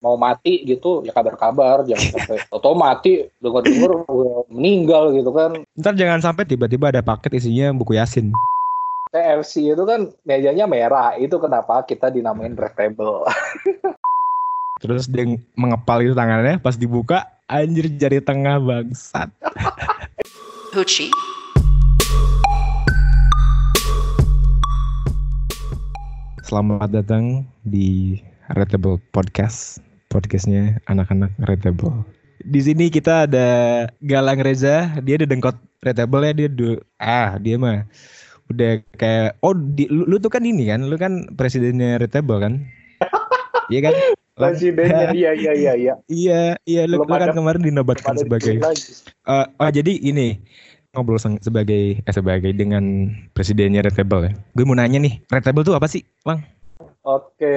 mau mati gitu ya kabar-kabar jangan sampai atau mati dengar-dengar meninggal gitu kan. Ntar jangan sampai tiba-tiba ada paket isinya buku yasin. KFC itu kan mejanya merah itu kenapa kita dinamain red table. Terus dia mengepal itu tangannya pas dibuka anjir jari tengah bangsat. Hoochie. Selamat datang di Retable Podcast, podcastnya anak-anak Retable. Di sini kita ada Galang Reza, dia ada dengkot Retable ya dia du ah dia mah udah kayak oh di, lu, lu tuh kan ini kan, lu kan presidennya Retable kan? Iya kan? presidennya iya iya iya iya Iya, iya lu, lu kan kemarin dinobatkan sebagai. Eh, oh jadi ini ngobrol sebagai eh, sebagai dengan presidennya Red Table ya. Gue mau nanya nih, Red Table tuh apa sih, Lang? Oke,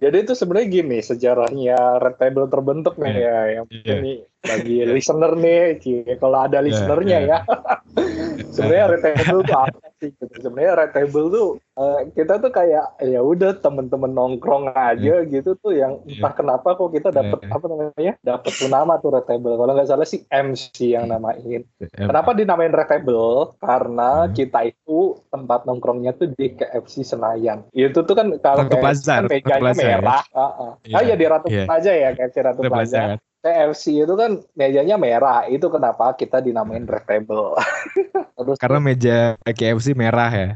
jadi itu sebenarnya gini sejarahnya Red Table terbentuk nih Iya. ya, yang Iya. ini bagi listener nih, kalau ada listenernya iya. ya. sebenarnya Red Table tuh apa sih? gitu. Sebenarnya Red Table tuh eh, kita tuh kayak ya udah temen-temen nongkrong aja gitu tuh yang entah kenapa kok kita dapet Iya. apa namanya dapet tuh nama tuh Red Table. Kalau nggak salah sih MC yang namain. Kenapa dinamain Red Table? Karena Hmm. kita itu tempat nongkrongnya tuh di KFC Senayan. Itu tuh kan kalau Ratu KFC Plaza, kan mejanya Plaza ya? merah. Ah, ah. Iya di Ratu. Plaza ya KFC Ratu Plaza. KFC itu kan mejanya merah. Itu kenapa kita dinamain Red Table. Terus Karena meja KFC merah ya.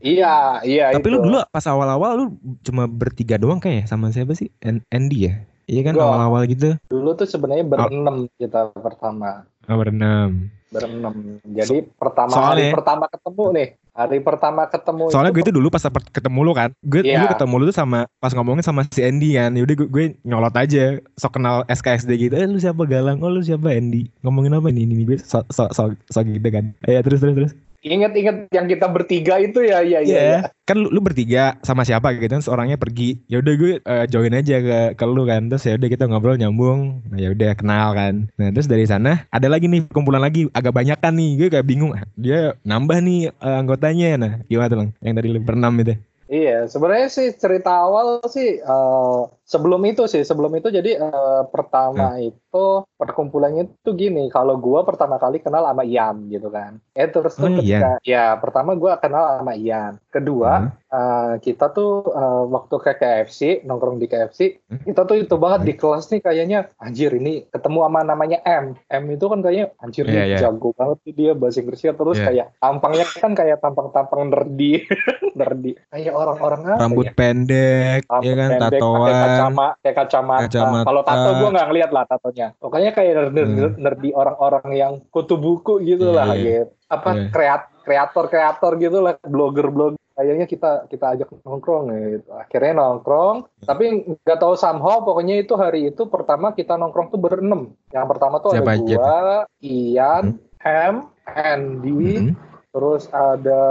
Iya iya Tapi itu. lu dulu pas awal-awal lu cuma bertiga doang kayak sama siapa sih? An- Andy ya? Iya kan awal-awal gitu. dulu tuh sebenarnya berenam kita pertama. Oh, berenam. Berenam. Jadi pertama Soalnya- hari pertama ketemu nih. Hari pertama ketemu Soalnya itu gue itu dulu pas ketemu lu kan, gue Iya. dulu ketemu lu tuh sama pas ngomongin sama si Andy kan, yaudah gue, gue nyolot aja, sok kenal SKSD gitu, eh lu siapa Galang, oh lu siapa Andy, ngomongin apa nih, ini gue sok sok sok sok gitu kan, ya terus terus terus, inget-inget yang kita bertiga itu ya iya iya. iya. kan lu, lu bertiga sama siapa gitu kan, seorangnya pergi, yaudah gue eh, join aja ke ke lu kan, terus yaudah kita ngobrol nyambung, nah yaudah kenal kan, nah terus dari sana ada lagi nih kumpulan lagi, agak banyak kan nih, gue kayak bingung, dia nambah nih eh, anggotanya, nah gimana tuh yang dari lu berenam itu, Iya, sebenarnya sih cerita awal sih eh, sebelum itu sih, sebelum itu jadi eh, pertama Hmm. itu perkumpulannya itu gini, kalau gua pertama kali kenal sama Ian gitu kan. Eh terus tuh Oh, ketika ya pertama gua kenal sama Ian. Kedua, Hmm. Eh, kita tuh eh, waktu ke KFC, nongkrong di KFC, Hmm. kita tuh itu banget di kelas nih kayaknya anjir ini ketemu sama namanya M. M itu kan kayaknya anjir Iya, nih iya. jago banget nih dia bahasa Inggrisnya terus Iya. kayak tampangnya kan kayak tampang-tampang nerdy. nerdy. Kayak orang-orang apa rambut ya? pendek, Rambut ya kan, pendek, pakai tatoan, kacama, kayak kacamata. Kacamata. Kalau tato gue nggak ngeliat lah tatonya. Pokoknya kayak nerdy, Hmm. nerdy orang-orang yang kutu buku gitu Iya, lah, iya. gitu. Apa Iya. kreat kreator-kreator gitu lah, blogger-blogger. Kayaknya kita kita ajak nongkrong gitu. Akhirnya nongkrong, tapi nggak tahu somehow pokoknya itu hari itu pertama kita nongkrong tuh berenam. Yang pertama tuh Siapa ada aja gua, Ian, Ham, Andy, Hmm. terus ada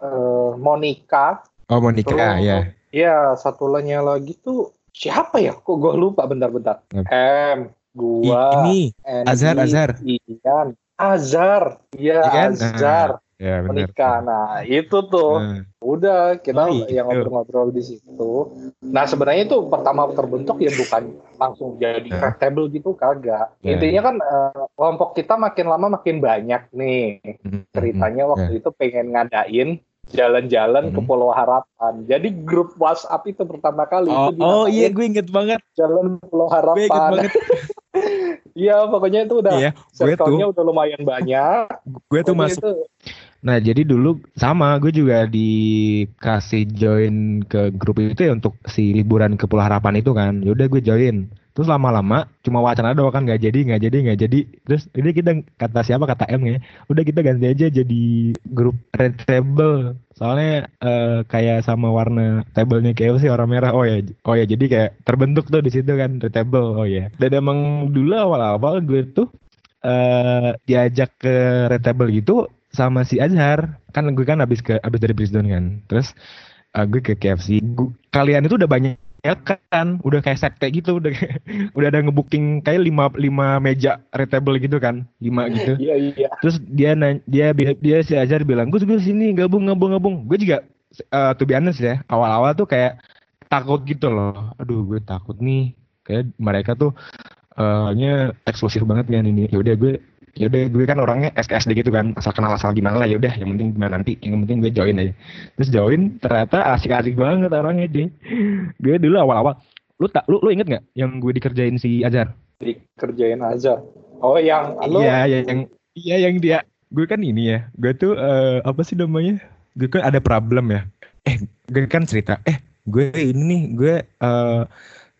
eh, Monica, Oh Monica Terus- ya. Iya, satu lainnya lagi tuh siapa ya? Kok gue lupa bentar-bentar. M, gua, ini Andy, Azhar, Azhar. Ian, Azhar, iya Iya kan? Ya menikah. Nah itu tuh, Nah, udah kita Oh, yang gitu. ngobrol-ngobrol di situ. Nah sebenarnya itu pertama terbentuk ya bukan langsung jadi Nah. table gitu kagak. Ya. Intinya kan eh, kelompok kita makin lama makin banyak nih. mm, Ceritanya waktu itu pengen ngadain jalan-jalan ke Hmm. Pulau Harapan. Jadi grup WhatsApp itu pertama kali Oh, itu oh iya gue inget banget, jalan Pulau gue inget Harapan. banget. Iya, pokoknya itu udah Iya, gue tuh, udah lumayan banyak. gue tuh masuk. itu, Nah jadi dulu sama, gue juga dikasih join ke grup itu ya untuk si liburan ke Pulau Harapan itu kan. Yaudah gue join. Terus lama-lama cuma wacana doang kan nggak jadi nggak jadi nggak jadi. Terus ini kita kata siapa kata M ya. Udah kita ganti aja jadi grup red table. Soalnya eh, kayak sama warna tablenya KFC warna merah. Oh ya, oh ya jadi kayak terbentuk tuh di situ kan red table. Oh ya. Dan emang dulu awal-awal gue tuh eh diajak ke red table gitu sama si Azhar. Kan gue kan habis ke habis dari Brisbane kan. Terus eh, gue ke KFC. Gu- kalian itu udah banyak ya kan udah kayak sekte gitu udah udah ada ngebooking kayak lima lima meja red table gitu kan lima gitu iya iya. terus dia dia dia, dia si Azhar bilang gue juga sini gabung gabung gabung gue juga uh, to be honest ya awal-awal tuh kayak takut gitu loh aduh gue takut nih kayak mereka tuh eh nya eksklusif banget kan ini ya udah gue ya udah gue kan orangnya SKSD gitu kan asal kenal asal gimana lah ya udah yang penting gimana nanti yang penting gue join aja. Terus join ternyata asik-asik banget orangnya deh gue dulu awal-awal lu tak lu lu inget nggak yang gue dikerjain si Ajar dikerjain aja oh yang lo iya ya, yang iya yang dia. Gue kan ini ya gue tuh eh, apa sih namanya? Gue kan ada problem ya. Eh gue kan cerita eh gue ini nih gue eh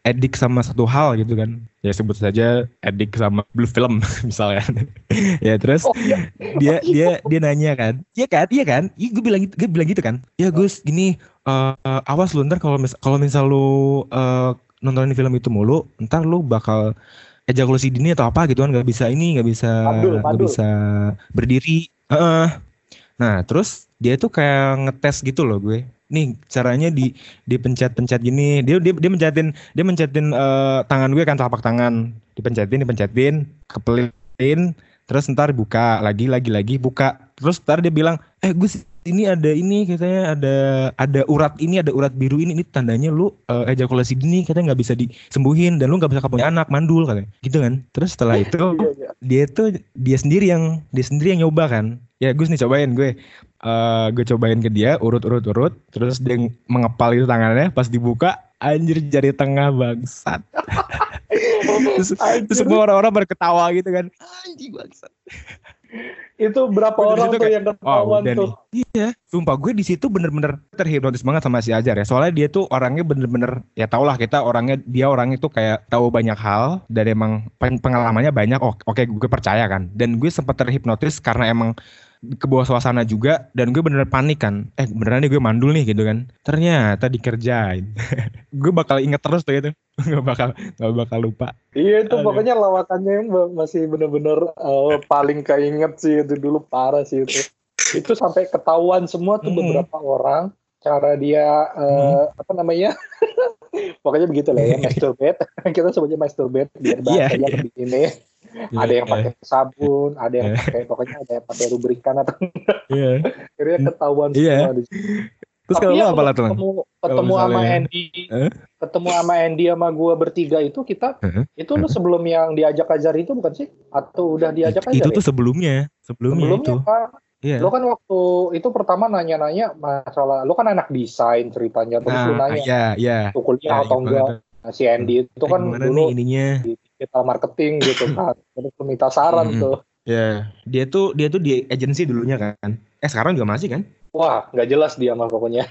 edik sama satu hal gitu kan. Ya sebut saja edik sama blue film misalnya. Ya terus oh iya. dia dia dia nanya kan. Iya kan? Iya kan? Iya gue bilang gitu gue bilang gitu kan. Ya Gus gini eh, awas lu ntar kalau mis kalau misal lu eh, nontonin film itu mulu ntar lu bakal ejakulasi dini atau apa gitu kan. Nggak bisa ini nggak bisa nggak bisa berdiri. Heeh. nah terus dia tuh kayak ngetes gitu loh gue nih caranya di dipencet-pencet gini. Dia dia dia mencetin dia mencetin eh, tangan gue kan telapak tangan. Dipencetin dipencetin kepelin terus ntar buka lagi lagi lagi buka. Terus ntar dia bilang eh Gus ini ada ini katanya ada ada urat ini ada urat biru ini. Ini tandanya lu eh, ejakulasi dini katanya nggak bisa disembuhin dan lu nggak bisa punya anak mandul katanya. Gitu kan? Terus setelah itu Iya, iya. Dia tuh dia sendiri yang dia sendiri yang nyoba kan. Ya Gus nih cobain gue. Eh gue cobain ke dia urut urut urut. Terus dia mengepal itu tangannya. Pas dibuka anjir jari tengah bangsat terus, semua orang-orang berketawa gitu kan. Anjing bangsat. Itu berapa orang tuh kayak, yang oh ketahuan udah tuh? nih. Iya. Sumpah gue di situ bener-bener terhipnotis banget sama si Ajar ya. Soalnya dia tuh orangnya bener-bener ya tau lah kita orangnya dia orangnya tuh kayak tahu banyak hal dan emang pen- pengalamannya banyak. Oh, oke gue percaya kan. Dan gue sempat terhipnotis karena emang ke bawah suasana juga dan gue bener panik kan eh beneran nih gue mandul nih gitu kan ternyata dikerjain gue bakal inget terus tuh itu nggak bakal nggak bakal lupa Iya itu Aduh. pokoknya lawakannya ma- masih bener-bener eh, paling keinget sih itu dulu parah sih itu. Itu sampai ketahuan semua tuh Hmm. beberapa orang cara dia eh, apa namanya? pokoknya begitu lah ya masturbate. Kita sebutnya masturbate biar Iya, bahasanya iya. lebih ini. Ada yang pakai sabun, ada yang pakai pokoknya ada yang pakai lubrikan atau Iya. akhirnya ketahuan Iya. semua di terus Tapi kalau ya apa lah Lang? ketemu ketemu sama misalnya- Andy, Eh? ketemu sama Andy sama gua bertiga itu kita Heeh. itu lu sebelum yang diajak ajar itu bukan sih? Atau udah diajak ajar itu ya? tuh sebelumnya sebelumnya, Sebelumnya itu kan, iya lo kan waktu itu pertama nanya-nanya masalah, lo kan anak desain ceritanya, terus lo nah nanya iya iya tuh kuliah Ya, atau gimana enggak? Nah, si Andy itu kan gimana dulu nih ininya di digital marketing gitu kan, terus lo minta saran Mm-mm. tuh. Ya, dia tuh dia tuh di agensi dulunya kan. Eh sekarang juga masih kan? Wah, nggak jelas dia mah pokoknya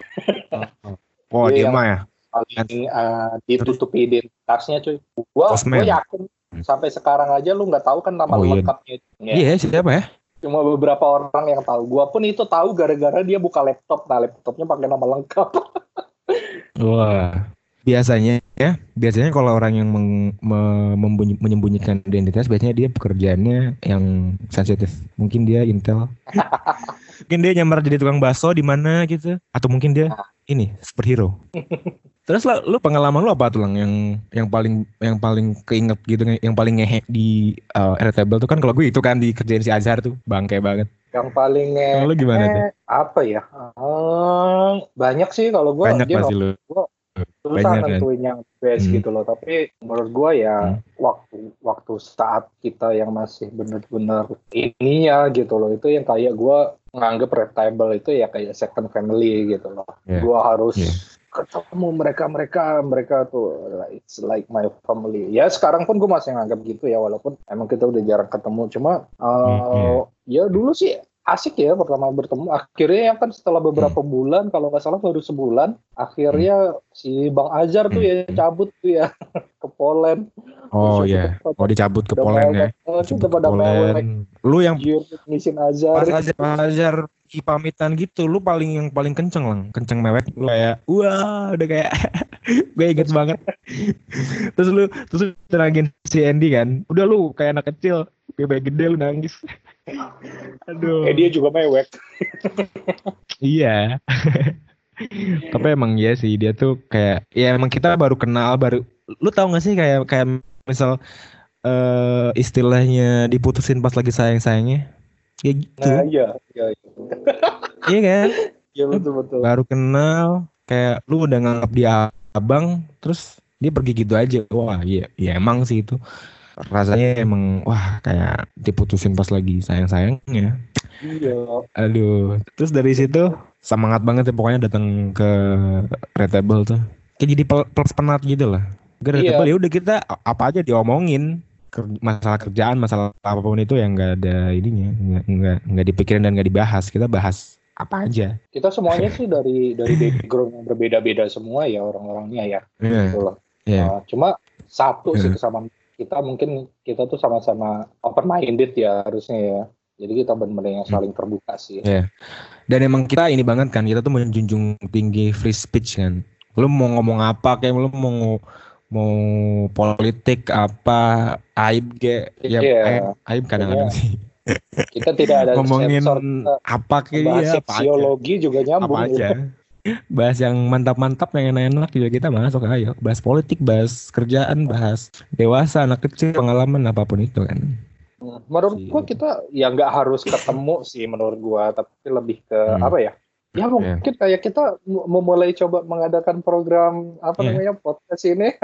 Oh, Iya, dia yang- mah ya. paling eh, ditutupi identitasnya cuy. Gua, Postman. gua yakin sampai sekarang aja lu nggak tahu kan nama Oh, iya. lengkapnya. Ya. Iya, siapa ya? Cuma beberapa orang yang tahu. Gua pun itu tahu gara-gara dia buka laptop. Nah, laptopnya pakai nama lengkap. Wah. Biasanya ya, biasanya kalau orang yang meng- me- membunyi- menyembunyikan identitas biasanya dia pekerjaannya yang sensitif. Mungkin dia intel. mungkin dia nyamar jadi tukang bakso di mana gitu. Atau mungkin dia ini superhero. Terus lah, lu pengalaman lu apa tuh lang yang yang paling yang paling keinget gitu yang paling ngehe di uh, Airtable tuh kan kalau gue itu kan dikerjain si Azhar tuh bangke banget. yang paling nge- Kalau lu gimana tuh? eh, apa ya? Eh, banyak sih kalau gua Banyak pasti lu. susah banyak kan? nentuin yang best Hmm. gitu loh. Tapi menurut gua ya Hmm. waktu waktu saat kita yang masih bener-bener ini ya gitu loh. Itu yang kayak gua nganggep Reptable itu ya kayak second family gitu loh. Yeah. Gua harus Yeah. Ketemu mereka mereka mereka tuh it's like my family. Ya sekarang pun gue masih nganggap gitu ya walaupun emang kita udah jarang ketemu. Cuma uh, Hmm, ya dulu sih asik ya pertama bertemu akhirnya ya kan setelah beberapa Hmm. bulan kalau nggak salah baru sebulan akhirnya si bang Azhar tuh ya Hmm. cabut tuh ya ke Poland Oh iya. kita Oh dicabut ke Poland ya. ke pada mewek Poland. Lu yang ngisin Azhar pas Azhar pamitan gitu, lu paling yang paling kenceng lang, kenceng mewek lu kayak wah udah kayak gue inget banget. terus lu terus lu tenangin si Andy kan, udah lu kayak anak kecil, kayak gede lu nangis. Aduh. eh dia juga mewek Iya. Tapi emang iya sih dia tuh kayak ya emang kita baru kenal baru lu tahu gak sih kayak kayak misal eh istilahnya diputusin pas lagi sayang-sayangnya. Ya gitu. nah iya iya iya. Iya kan? Iya, betul betul Baru kenal kayak lu udah nganggap dia abang terus dia pergi gitu aja wah iya ya emang sih itu rasanya emang wah kayak diputusin pas lagi sayang sayangnya Iya. aduh terus dari situ semangat banget ya pokoknya datang ke Retable tuh kayak jadi pel- plus penat gitu lah ke Iya. Retable ya udah kita apa aja diomongin masalah kerjaan masalah apa pun itu yang nggak ada ininya nggak nggak dipikirin dan nggak dibahas kita bahas apa aja Kita semuanya sih dari dari background yang berbeda-beda semua ya orang-orangnya ya. Iya, Gitu loh. iya. Nah, cuma satu sih Hmm. kesamaan kita mungkin kita tuh sama-sama open minded ya harusnya ya. Jadi kita benar-benar yang Hmm. saling terbuka sih. Iya. Dan emang kita ini banget kan, kita tuh menjunjung tinggi free speech kan. Lu mau ngomong apa kayak lu mau mau politik apa aib kayak ya Iya. aib, aib kadang-kadang Iya. sih. Kita tidak ada Ngomongin sensor apa kayak ya, apa aja. juga nyambung. Apa gitu. Bahas yang mantap-mantap yang enak-enak juga kita masuk ayo. Bahas politik, bahas kerjaan, bahas dewasa, anak kecil, pengalaman apa pun itu kan. Menurut gua kita ya nggak harus ketemu sih menurut gua, tapi lebih ke Hmm. apa ya? Ya mungkin kayak kita memulai coba mengadakan program apa Iya. namanya podcast ini.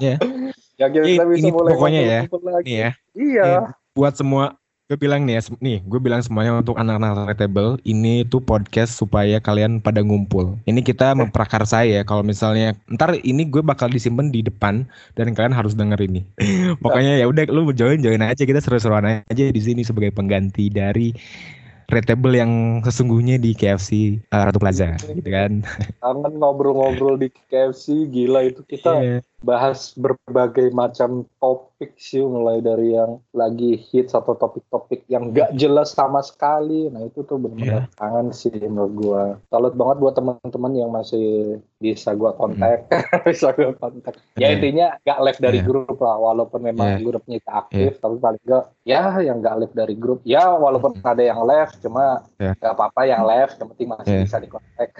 Iya. ya kita Ini- bisa ini mulai pokoknya ya. lagi. Ya. Iya. Iya. buat semua gue bilang nih ya, nih gue bilang semuanya untuk anak-anak retable ini tuh podcast supaya kalian pada ngumpul. Ini kita memprakarsa ya kalau misalnya ntar ini gue bakal disimpan di depan dan kalian harus denger ini pokoknya ya udah lu join join aja kita seru-seruan aja di sini sebagai pengganti dari retable yang sesungguhnya di KFC uh, Ratu Plaza gitu kan. Kangen ngobrol-ngobrol di KFC gila itu kita Iya. Bahas berbagai macam topik sih mulai dari yang lagi hits atau topik-topik yang gak jelas sama sekali nah itu tuh benar-benar kangen sih menurut gua salut banget buat teman-teman yang masih bisa gua kontak bisa gua kontak ya Iya. intinya gak live dari Iya. grup lah walaupun memang Iya. grupnya itu aktif tapi paling gak ya yang gak live dari grup ya walaupun ada yang live cuma Iya. gak apa-apa yang live yang penting masih Iya. bisa dikontak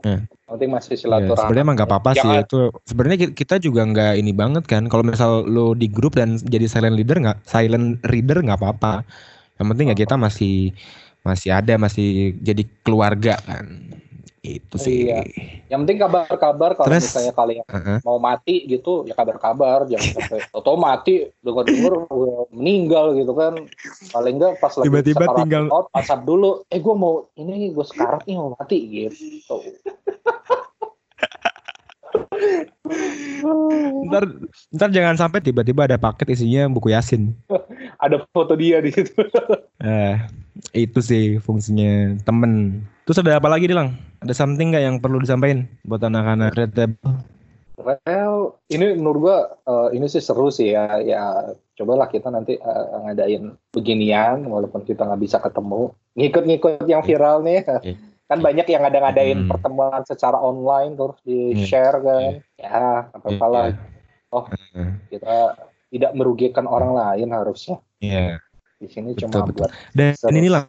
Iya. Penting masih Iya, silaturahmi sebenarnya emang gak apa-apa sih itu. Sebenarnya ki- kita juga nggak ini banget kan. Kalau misal lo di grup dan jadi silent leader nggak, silent reader nggak apa-apa. Yang penting ya kita masih masih ada, masih jadi keluarga kan. Itu sih. Iya. Yang penting kabar-kabar kalau Terus- misalnya kalian Heeh. mau mati gitu ya kabar-kabar jangan sampai atau mati dengar-dengar meninggal gitu kan paling enggak pas lagi Tiba-tiba tinggal- maut, pasap dulu eh gue mau ini gue sekarat nih mau mati gitu Ntar ntar jangan sampai tiba-tiba ada paket isinya buku Yasin. ada foto dia di situ Eh, itu sih fungsinya temen. Terus ada apa lagi nih lang? Ada something nggak yang perlu disampaikan buat anak-anak Red Table? Well, ini menurut gua eh, ini sih seru sih ya. Ya cobalah kita nanti eh, ngadain beginian walaupun kita nggak bisa ketemu. Ngikut-ngikut yang viral nih. Iya. Kan banyak yang ada ngadain Hmm. pertemuan secara online terus di Iya. share kan. Ya, apa lah Oh. Heeh. kita tidak merugikan orang lain harusnya. Iya. Di sini Betul, cuma betul. buat Dan seru- ini lah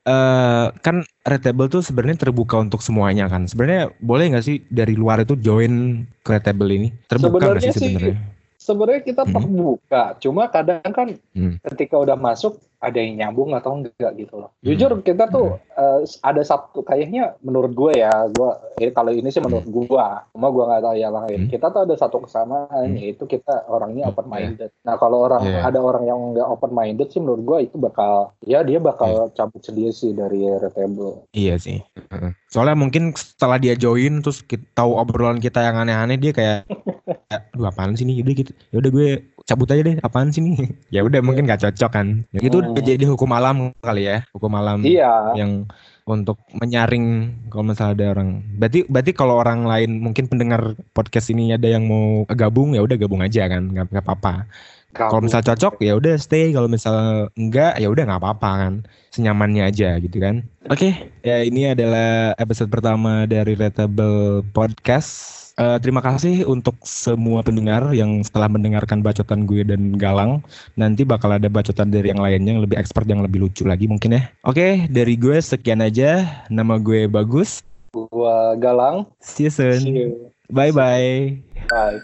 eh kan Red Table tuh sebenarnya terbuka untuk semuanya kan. Sebenarnya boleh nggak sih dari luar itu join ke Red Table ini? Terbuka nggak sih Sebenarnya sebenarnya? Kita Hmm. terbuka, cuma kadang kan Hmm. ketika udah masuk ada yang nyambung atau enggak gitu loh. Hmm. Jujur kita tuh eh, ada satu kayaknya menurut gue ya, gue eh, kalau ini sih menurut gue, cuma gue nggak tahu yang lain. Hmm. Kita tuh ada satu kesamaan Hmm. yaitu kita orangnya Hmm, open minded. Nah kalau orang Iya. ada orang yang nggak open minded sih menurut gue itu bakal ya dia bakal Iya. cabut sendiri sih dari retable. Iya sih. Soalnya mungkin setelah dia join terus kita tahu obrolan kita yang aneh-aneh dia kayak "Ya, Aduh apaan sih nih? Udah gitu. Ya udah gue cabut aja deh. Apaan sih nih? ya udah mungkin gak cocok kan. Ya, itu Hmm. udah jadi hukum alam kali ya. Hukum alam Iya. yang untuk menyaring kalau misalnya ada orang. Berarti berarti kalau orang lain mungkin pendengar podcast ini ada yang mau gabung ya udah gabung aja kan. Nggak nggak apa-apa. Kalau misal cocok ya udah stay. Kalau misal enggak ya udah nggak apa-apa kan. Senyamannya aja gitu kan. Oke, ya ini adalah episode pertama dari Retable Podcast. Eh, terima kasih untuk semua pendengar yang setelah mendengarkan bacotan gue dan Galang. Nanti bakal ada bacotan dari yang lainnya yang lebih expert yang lebih lucu lagi mungkin ya. Oke, dari gue sekian aja. Nama gue Bagus. Gua galang. See you soon. You. Bye bye. Bye.